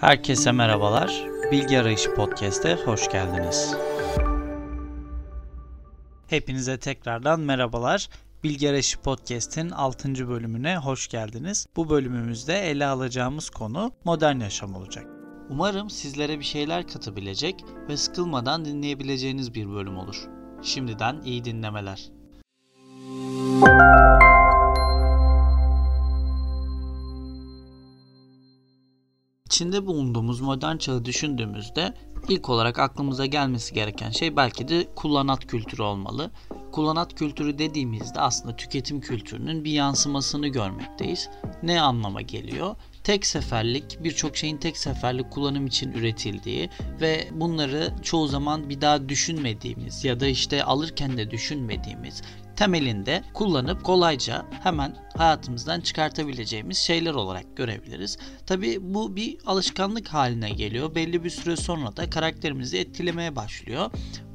Herkese merhabalar. Bilgi Arayışı Podcast'e hoş geldiniz. Hepinize tekrardan merhabalar. Bilgi Arayışı Podcast'in 6. bölümüne hoş geldiniz. Bu bölümümüzde ele alacağımız konu modern yaşam olacak. Umarım sizlere bir şeyler katabilecek ve sıkılmadan dinleyebileceğiniz bir bölüm olur. Şimdiden iyi dinlemeler. İçinde bulunduğumuz modern çağı düşündüğümüzde ilk olarak aklımıza gelmesi gereken şey belki de kullanat kültürü olmalı. Kullanat kültürü dediğimizde aslında tüketim kültürünün bir yansımasını görmekteyiz. Ne anlama geliyor? Tek seferlik, birçok şeyin tek seferlik kullanım için üretildiği ve bunları çoğu zaman bir daha düşünmediğimiz ya da işte alırken de düşünmediğimiz temelinde kullanıp kolayca hemen hayatımızdan çıkartabileceğimiz şeyler olarak görebiliriz. Tabi bu bir alışkanlık haline geliyor. Belli bir süre sonra da karakterimizi etkilemeye başlıyor.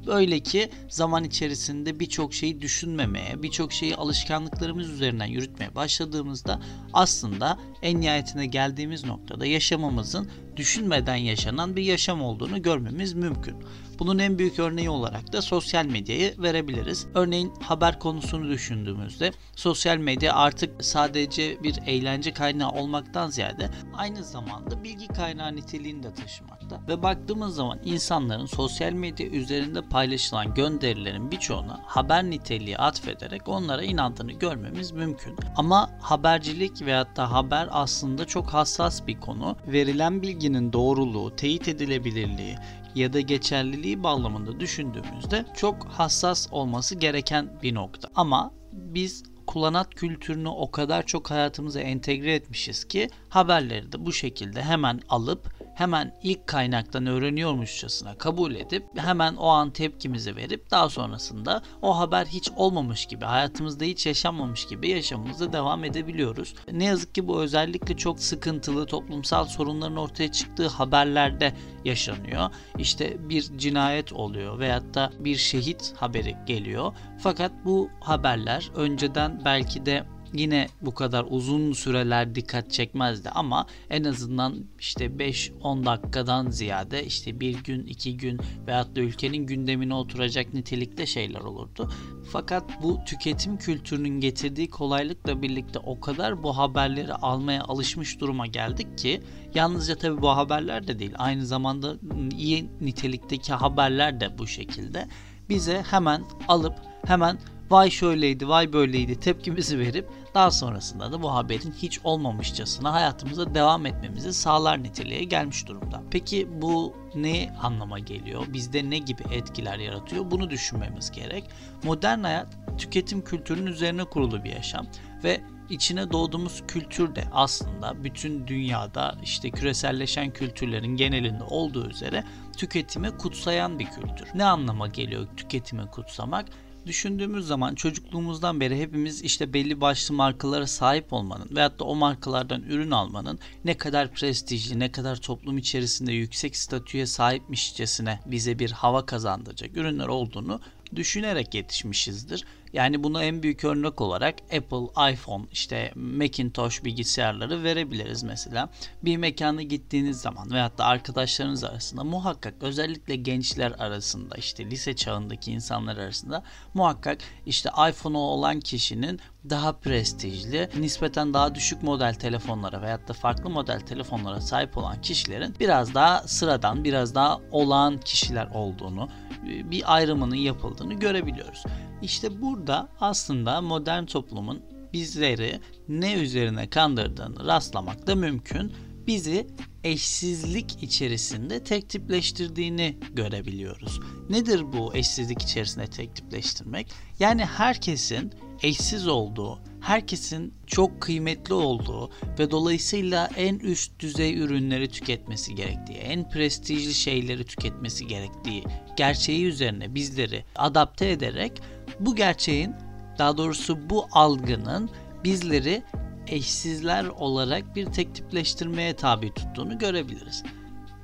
Böyle ki zaman içerisinde birçok şeyi düşünmemeye, birçok şeyi alışkanlıklarımız üzerinden yürütmeye başladığımızda aslında en nihayetine geldiğimiz noktada yaşamımızın düşünmeden yaşanan bir yaşam olduğunu görmemiz mümkün. Bunun en büyük örneği olarak da sosyal medyayı verebiliriz. Örneğin haber konusunu düşündüğümüzde sosyal medya artık sadece bir eğlence kaynağı olmaktan ziyade aynı zamanda bilgi kaynağı niteliğini de taşımakta. Ve baktığımız zaman insanların sosyal medya üzerinde paylaşılan gönderilerin birçoğuna haber niteliği atfederek onlara inandığını görmemiz mümkün. Ama habercilik veyahut da haber aslında çok hassas bir konu. Verilen bilginin doğruluğu, teyit edilebilirliği, ya da geçerliliği bağlamında düşündüğümüzde çok hassas olması gereken bir nokta. Ama biz kullanat kültürünü o kadar çok hayatımıza entegre etmişiz ki haberleri de bu şekilde hemen alıp hemen ilk kaynaktan öğreniyormuşçasına kabul edip hemen o an tepkimizi verip daha sonrasında o haber hiç olmamış gibi hayatımızda hiç yaşanmamış gibi yaşamımıza devam edebiliyoruz. Ne yazık ki bu özellikle çok sıkıntılı toplumsal sorunların ortaya çıktığı haberlerde yaşanıyor. İşte bir cinayet oluyor veyahut da bir şehit haberi geliyor. Fakat bu haberler önceden belki de yine bu kadar uzun süreler dikkat çekmezdi ama en azından işte 5-10 dakikadan ziyade işte bir gün, iki gün veyahut da ülkenin gündemine oturacak nitelikte şeyler olurdu. Fakat bu tüketim kültürünün getirdiği kolaylıkla birlikte o kadar bu haberleri almaya alışmış duruma geldik ki yalnızca tabii bu haberler de değil aynı zamanda iyi nitelikteki haberler de bu şekilde bize hemen alıp hemen vay şöyleydi vay böyleydi tepkimizi verip daha sonrasında da bu haberin hiç olmamışçasına hayatımıza devam etmemizi sağlar niteliğe gelmiş durumda. Peki bu ne anlama geliyor? Bizde ne gibi etkiler yaratıyor? Bunu düşünmemiz gerek. Modern hayat tüketim kültürünün üzerine kurulu bir yaşam ve içine doğduğumuz kültür de aslında bütün dünyada işte küreselleşen kültürlerin genelinde olduğu üzere tüketimi kutsayan bir kültür. Ne anlama geliyor tüketimi kutsamak? Düşündüğümüz zaman çocukluğumuzdan beri hepimiz işte belli başlı markalara sahip olmanın veyahut da o markalardan ürün almanın ne kadar prestijli, ne kadar toplum içerisinde yüksek statüye sahipmişçesine bize bir hava kazandıracak ürünler olduğunu düşünerek yetişmişizdir. Yani buna en büyük örnek olarak Apple, iPhone, işte Macintosh bilgisayarları verebiliriz mesela. Bir mekana gittiğiniz zaman veyahut da arkadaşlarınız arasında muhakkak özellikle gençler arasında işte lise çağındaki insanlar arasında muhakkak işte iPhone'u olan kişinin daha prestijli, nispeten daha düşük model telefonlara veyahut da farklı model telefonlara sahip olan kişilerin biraz daha sıradan, biraz daha olağan kişiler olduğunu, bir ayrımının yapıldığını görebiliyoruz. İşte burada aslında modern toplumun bizleri ne üzerine kandırdığını rastlamak da mümkün. Bizi eşsizlik içerisinde tek tipleştirdiğini görebiliyoruz. Nedir bu eşsizlik içerisinde tek tipleştirmek? Yani herkesin eşsiz olduğu, herkesin çok kıymetli olduğu ve dolayısıyla en üst düzey ürünleri tüketmesi gerektiği, en prestijli şeyleri tüketmesi gerektiği gerçeği üzerine bizleri adapte ederek bu gerçeğin daha doğrusu bu algının bizleri eşsizler olarak bir tek tipleştirmeye tabi tuttuğunu görebiliriz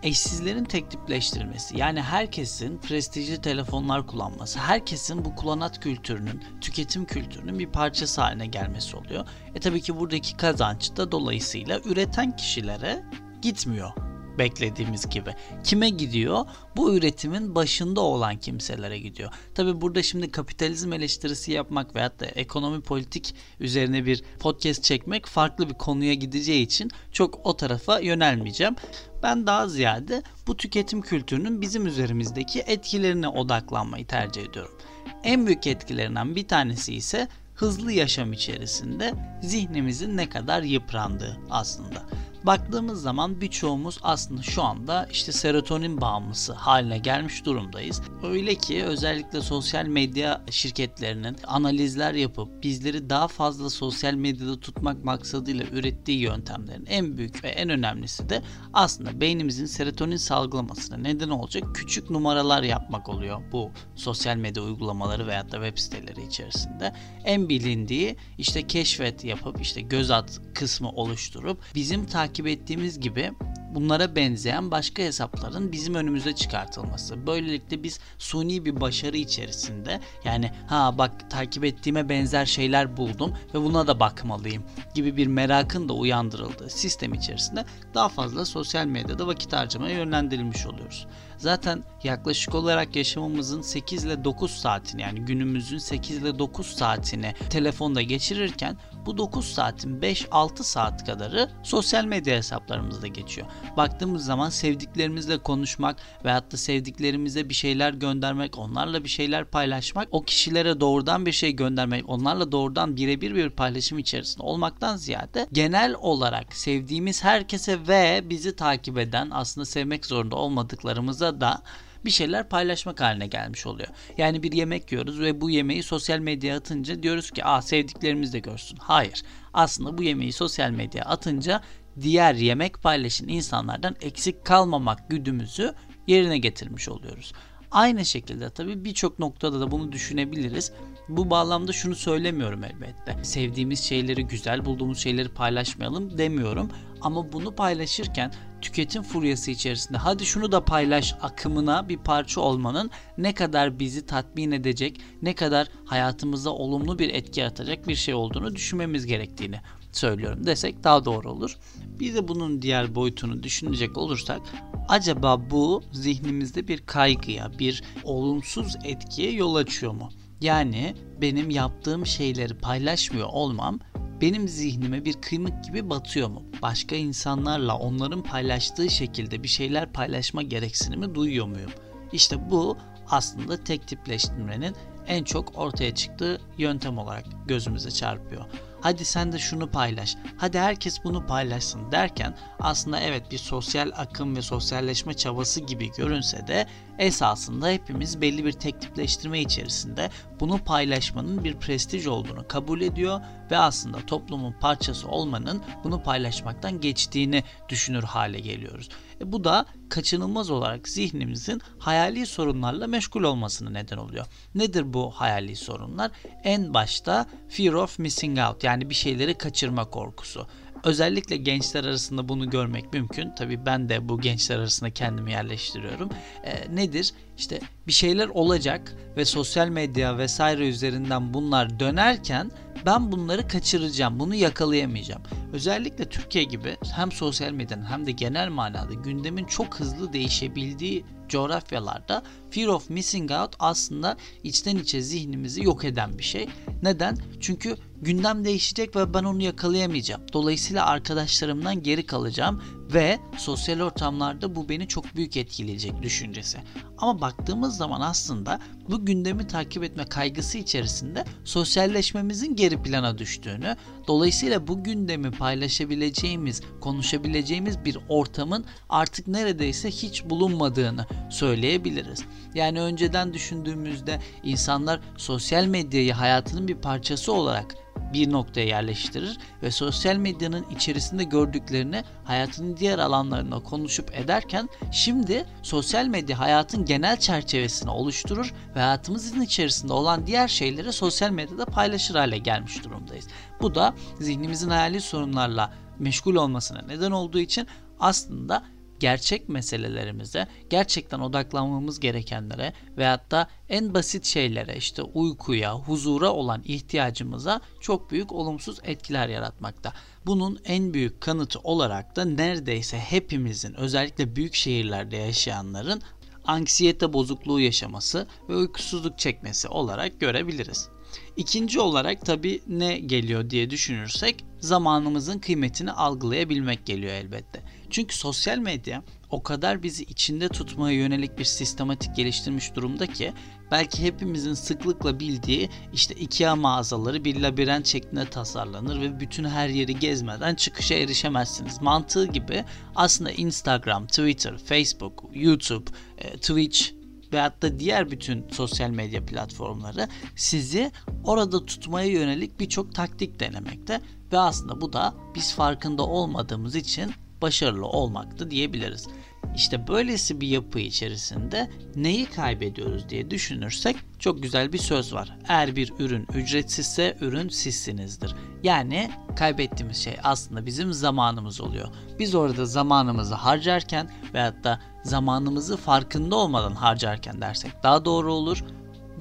eşsizlerin tek tipleştirilmesi yani herkesin prestijli telefonlar kullanması, herkesin bu kullanat kültürünün, tüketim kültürünün bir parçası haline gelmesi oluyor. E tabii ki buradaki kazanç da dolayısıyla üreten kişilere gitmiyor. Beklediğimiz gibi. Kime gidiyor? Bu üretimin başında olan kimselere gidiyor. Tabi burada şimdi kapitalizm eleştirisi yapmak veyahut da ekonomi politik üzerine bir podcast çekmek farklı bir konuya gideceği için çok o tarafa yönelmeyeceğim. Ben daha ziyade bu tüketim kültürünün bizim üzerimizdeki etkilerine odaklanmayı tercih ediyorum. En büyük etkilerinden bir tanesi ise hızlı yaşam içerisinde zihnimizin ne kadar yıprandığı aslında. Baktığımız zaman birçoğumuz aslında şu anda işte serotonin bağımlısı haline gelmiş durumdayız. Öyle ki özellikle sosyal medya şirketlerinin analizler yapıp bizleri daha fazla sosyal medyada tutmak maksadıyla ürettiği yöntemlerin en büyük ve en önemlisi de aslında beynimizin serotonin salgılamasına neden olacak küçük numaralar yapmak oluyor bu sosyal medya uygulamaları veyahut da web siteleri içerisinde. En bilindiği işte keşfet yapıp işte göz at kısmı oluşturup bizim takip takip ettiğimiz gibi bunlara benzeyen başka hesapların bizim önümüze çıkartılması. Böylelikle biz suni bir başarı içerisinde yani ha bak takip ettiğime benzer şeyler buldum ve buna da bakmalıyım gibi bir merakın da uyandırıldığı sistem içerisinde daha fazla sosyal medyada vakit harcamaya yönlendirilmiş oluyoruz. Zaten yaklaşık olarak yaşamımızın 8 ile 9 saatini yani günümüzün 8 ile 9 saatini telefonda geçirirken bu 9 saatin 5-6 saat kadarı sosyal medya hesaplarımızda geçiyor. Baktığımız zaman sevdiklerimizle konuşmak veyahut da sevdiklerimize bir şeyler göndermek, onlarla bir şeyler paylaşmak, o kişilere doğrudan bir şey göndermek, onlarla doğrudan birebir bir paylaşım içerisinde olmaktan ziyade genel olarak sevdiğimiz herkese ve bizi takip eden aslında sevmek zorunda olmadıklarımıza da bir şeyler paylaşmak haline gelmiş oluyor. Yani bir yemek yiyoruz ve bu yemeği sosyal medyaya atınca diyoruz ki aa sevdiklerimiz de görsün. Hayır. Aslında bu yemeği sosyal medyaya atınca diğer yemek paylaşın insanlardan eksik kalmamak güdümüzü yerine getirmiş oluyoruz. Aynı şekilde tabii birçok noktada da bunu düşünebiliriz. Bu bağlamda şunu söylemiyorum elbette. Sevdiğimiz şeyleri, güzel bulduğumuz şeyleri paylaşmayalım demiyorum. Ama bunu paylaşırken tüketim furyası içerisinde hadi şunu da paylaş akımına bir parça olmanın ne kadar bizi tatmin edecek, ne kadar hayatımızda olumlu bir etki yaratacak bir şey olduğunu düşünmemiz gerektiğini söylüyorum desek daha doğru olur. Bir de bunun diğer boyutunu düşünecek olursak acaba bu zihnimizde bir kaygıya, bir olumsuz etkiye yol açıyor mu? Yani benim yaptığım şeyleri paylaşmıyor olmam benim zihnime bir kıymık gibi batıyor mu? Başka insanlarla onların paylaştığı şekilde bir şeyler paylaşma gereksinimi duyuyor muyum? İşte bu aslında tek tipleştirmenin en çok ortaya çıktığı yöntem olarak gözümüze çarpıyor hadi sen de şunu paylaş, hadi herkes bunu paylaşsın derken aslında evet bir sosyal akım ve sosyalleşme çabası gibi görünse de esasında hepimiz belli bir tek tipleştirme içerisinde bunu paylaşmanın bir prestij olduğunu kabul ediyor ve aslında toplumun parçası olmanın bunu paylaşmaktan geçtiğini düşünür hale geliyoruz. E bu da kaçınılmaz olarak zihnimizin hayali sorunlarla meşgul olmasına neden oluyor. Nedir bu hayali sorunlar? En başta fear of missing out yani bir şeyleri kaçırma korkusu. Özellikle gençler arasında bunu görmek mümkün. Tabi ben de bu gençler arasında kendimi yerleştiriyorum. E, nedir? İşte bir şeyler olacak ve sosyal medya vesaire üzerinden bunlar dönerken ben bunları kaçıracağım, bunu yakalayamayacağım. Özellikle Türkiye gibi hem sosyal medyanın hem de genel manada gündemin çok hızlı değişebildiği coğrafyalarda fear of missing out aslında içten içe zihnimizi yok eden bir şey. Neden? Çünkü gündem değişecek ve ben onu yakalayamayacağım. Dolayısıyla arkadaşlarımdan geri kalacağım ve sosyal ortamlarda bu beni çok büyük etkileyecek düşüncesi. Ama baktığımız zaman aslında bu gündemi takip etme kaygısı içerisinde sosyalleşmemizin geri plana düştüğünü, dolayısıyla bu gündemi paylaşabileceğimiz, konuşabileceğimiz bir ortamın artık neredeyse hiç bulunmadığını söyleyebiliriz. Yani önceden düşündüğümüzde insanlar sosyal medyayı hayatının bir parçası olarak bir noktaya yerleştirir ve sosyal medyanın içerisinde gördüklerini hayatının diğer alanlarına konuşup ederken şimdi sosyal medya hayatın genel çerçevesini oluşturur ve hayatımızın içerisinde olan diğer şeyleri sosyal medyada paylaşır hale gelmiş durumdayız. Bu da zihnimizin hayali sorunlarla meşgul olmasına neden olduğu için aslında gerçek meselelerimize, gerçekten odaklanmamız gerekenlere veyahut da en basit şeylere işte uykuya, huzura olan ihtiyacımıza çok büyük olumsuz etkiler yaratmakta. Bunun en büyük kanıtı olarak da neredeyse hepimizin özellikle büyük şehirlerde yaşayanların anksiyete bozukluğu yaşaması ve uykusuzluk çekmesi olarak görebiliriz. İkinci olarak tabi ne geliyor diye düşünürsek zamanımızın kıymetini algılayabilmek geliyor elbette. Çünkü sosyal medya o kadar bizi içinde tutmaya yönelik bir sistematik geliştirmiş durumda ki belki hepimizin sıklıkla bildiği işte IKEA mağazaları bir labirent şeklinde tasarlanır ve bütün her yeri gezmeden çıkışa erişemezsiniz. Mantığı gibi aslında Instagram, Twitter, Facebook, YouTube, e, Twitch veyahut da diğer bütün sosyal medya platformları sizi orada tutmaya yönelik birçok taktik denemekte ve aslında bu da biz farkında olmadığımız için başarılı olmakta diyebiliriz. İşte böylesi bir yapı içerisinde neyi kaybediyoruz diye düşünürsek çok güzel bir söz var. Eğer bir ürün ücretsizse ürün sizsinizdir. Yani kaybettiğimiz şey aslında bizim zamanımız oluyor. Biz orada zamanımızı harcarken veyahut da zamanımızı farkında olmadan harcarken dersek daha doğru olur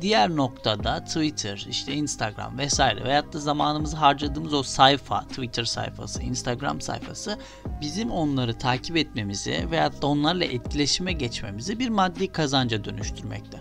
Diğer noktada Twitter, işte Instagram vesaire veyahut da zamanımızı harcadığımız o sayfa, Twitter sayfası, Instagram sayfası bizim onları takip etmemizi veyahut da onlarla etkileşime geçmemizi bir maddi kazanca dönüştürmekte.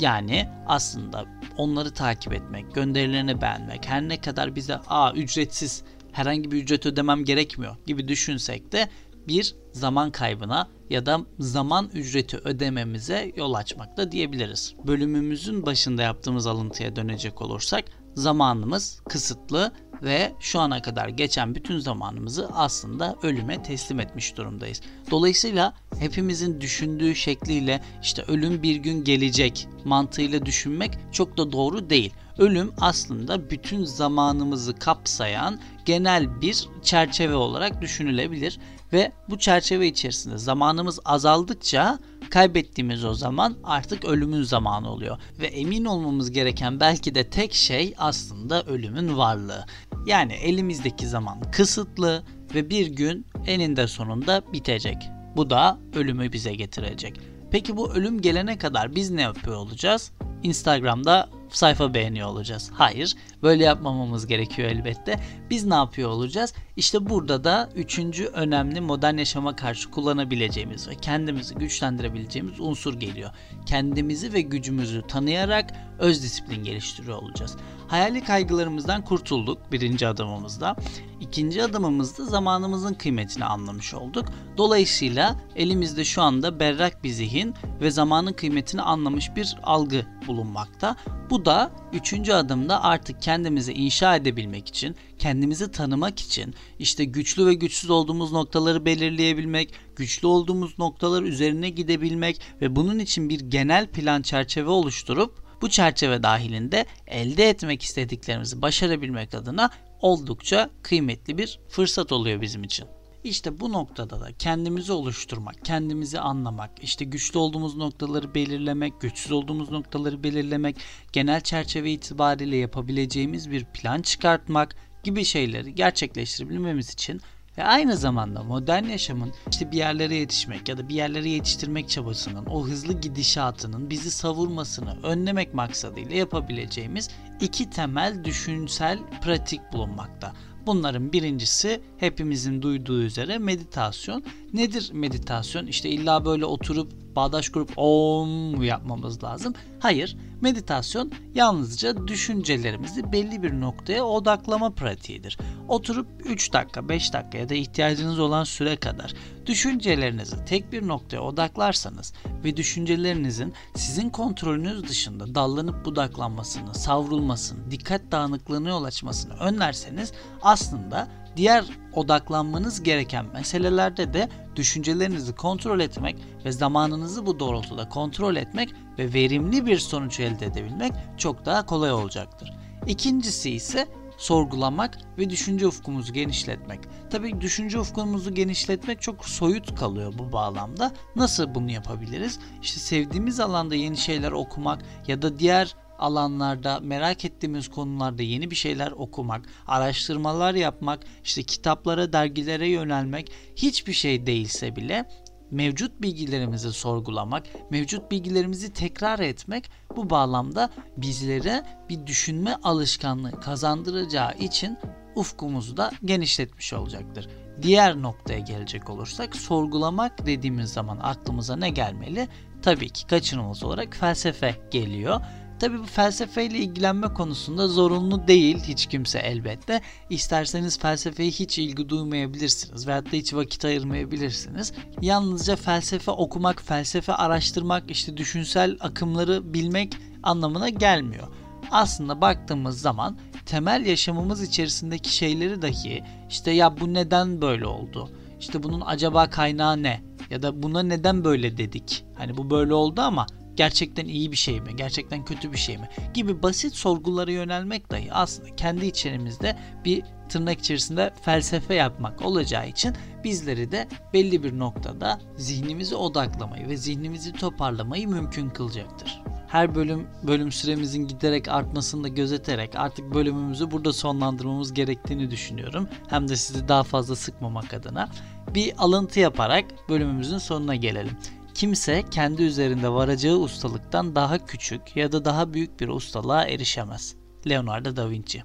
Yani aslında onları takip etmek, gönderilerini beğenmek, her ne kadar bize aa ücretsiz herhangi bir ücret ödemem gerekmiyor gibi düşünsek de bir zaman kaybına ya da zaman ücreti ödememize yol açmakta diyebiliriz. Bölümümüzün başında yaptığımız alıntıya dönecek olursak zamanımız kısıtlı ve şu ana kadar geçen bütün zamanımızı aslında ölüme teslim etmiş durumdayız. Dolayısıyla hepimizin düşündüğü şekliyle işte ölüm bir gün gelecek mantığıyla düşünmek çok da doğru değil. Ölüm aslında bütün zamanımızı kapsayan genel bir çerçeve olarak düşünülebilir ve bu çerçeve içerisinde zamanımız azaldıkça kaybettiğimiz o zaman artık ölümün zamanı oluyor ve emin olmamız gereken belki de tek şey aslında ölümün varlığı. Yani elimizdeki zaman kısıtlı ve bir gün eninde sonunda bitecek. Bu da ölümü bize getirecek. Peki bu ölüm gelene kadar biz ne yapıyor olacağız? Instagram'da sayfa beğeniyor olacağız. Hayır, böyle yapmamamız gerekiyor elbette. Biz ne yapıyor olacağız? İşte burada da üçüncü önemli modern yaşama karşı kullanabileceğimiz ve kendimizi güçlendirebileceğimiz unsur geliyor. Kendimizi ve gücümüzü tanıyarak öz disiplin geliştiriyor olacağız. Hayali kaygılarımızdan kurtulduk birinci adımımızda. İkinci adımımızda zamanımızın kıymetini anlamış olduk. Dolayısıyla elimizde şu anda berrak bir zihin ve zamanın kıymetini anlamış bir algı bulunmakta. Bu da üçüncü adımda artık kendimizi inşa edebilmek için, kendimizi tanımak için, işte güçlü ve güçsüz olduğumuz noktaları belirleyebilmek, güçlü olduğumuz noktalar üzerine gidebilmek ve bunun için bir genel plan çerçeve oluşturup bu çerçeve dahilinde elde etmek istediklerimizi başarabilmek adına oldukça kıymetli bir fırsat oluyor bizim için. İşte bu noktada da kendimizi oluşturmak, kendimizi anlamak, işte güçlü olduğumuz noktaları belirlemek, güçsüz olduğumuz noktaları belirlemek, genel çerçeve itibariyle yapabileceğimiz bir plan çıkartmak gibi şeyleri gerçekleştirebilmemiz için ve aynı zamanda modern yaşamın işte bir yerlere yetişmek ya da bir yerlere yetiştirmek çabasının, o hızlı gidişatının bizi savurmasını önlemek maksadıyla yapabileceğimiz iki temel düşünsel pratik bulunmakta. Bunların birincisi hepimizin duyduğu üzere meditasyon. Nedir meditasyon? İşte illa böyle oturup bağdaş kurup om yapmamız lazım. Hayır, meditasyon yalnızca düşüncelerimizi belli bir noktaya odaklama pratiğidir. Oturup 3 dakika, 5 dakika ya da ihtiyacınız olan süre kadar düşüncelerinizi tek bir noktaya odaklarsanız ve düşüncelerinizin sizin kontrolünüz dışında dallanıp budaklanmasını, savrulmasını, dikkat dağınıklığına yol açmasını önlerseniz aslında diğer odaklanmanız gereken meselelerde de düşüncelerinizi kontrol etmek ve zamanınızı bu doğrultuda kontrol etmek ve verimli bir sonuç elde edebilmek çok daha kolay olacaktır. İkincisi ise sorgulamak ve düşünce ufkumuzu genişletmek. Tabii düşünce ufkumuzu genişletmek çok soyut kalıyor bu bağlamda. Nasıl bunu yapabiliriz? İşte sevdiğimiz alanda yeni şeyler okumak ya da diğer alanlarda merak ettiğimiz konularda yeni bir şeyler okumak, araştırmalar yapmak, işte kitaplara, dergilere yönelmek hiçbir şey değilse bile mevcut bilgilerimizi sorgulamak, mevcut bilgilerimizi tekrar etmek bu bağlamda bizlere bir düşünme alışkanlığı kazandıracağı için ufkumuzu da genişletmiş olacaktır. Diğer noktaya gelecek olursak sorgulamak dediğimiz zaman aklımıza ne gelmeli? Tabii ki kaçınılmaz olarak felsefe geliyor. Tabi bu felsefeyle ilgilenme konusunda zorunlu değil hiç kimse elbette. İsterseniz felsefeye hiç ilgi duymayabilirsiniz veyahut da hiç vakit ayırmayabilirsiniz. Yalnızca felsefe okumak, felsefe araştırmak, işte düşünsel akımları bilmek anlamına gelmiyor. Aslında baktığımız zaman temel yaşamımız içerisindeki şeyleri dahi işte ya bu neden böyle oldu? İşte bunun acaba kaynağı ne? Ya da buna neden böyle dedik? Hani bu böyle oldu ama gerçekten iyi bir şey mi? Gerçekten kötü bir şey mi? Gibi basit sorgulara yönelmek dahi aslında kendi içerimizde bir tırnak içerisinde felsefe yapmak olacağı için bizleri de belli bir noktada zihnimizi odaklamayı ve zihnimizi toparlamayı mümkün kılacaktır her bölüm bölüm süremizin giderek artmasını da gözeterek artık bölümümüzü burada sonlandırmamız gerektiğini düşünüyorum. Hem de sizi daha fazla sıkmamak adına bir alıntı yaparak bölümümüzün sonuna gelelim. Kimse kendi üzerinde varacağı ustalıktan daha küçük ya da daha büyük bir ustalığa erişemez. Leonardo da Vinci.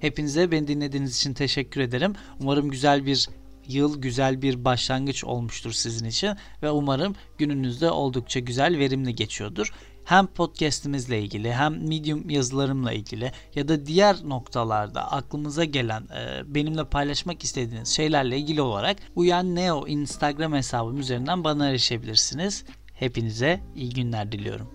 Hepinize beni dinlediğiniz için teşekkür ederim. Umarım güzel bir yıl güzel bir başlangıç olmuştur sizin için ve umarım gününüzde oldukça güzel verimli geçiyordur hem podcast'imizle ilgili hem Medium yazılarımla ilgili ya da diğer noktalarda aklınıza gelen e, benimle paylaşmak istediğiniz şeylerle ilgili olarak Uyan Neo Instagram hesabım üzerinden bana erişebilirsiniz. Hepinize iyi günler diliyorum.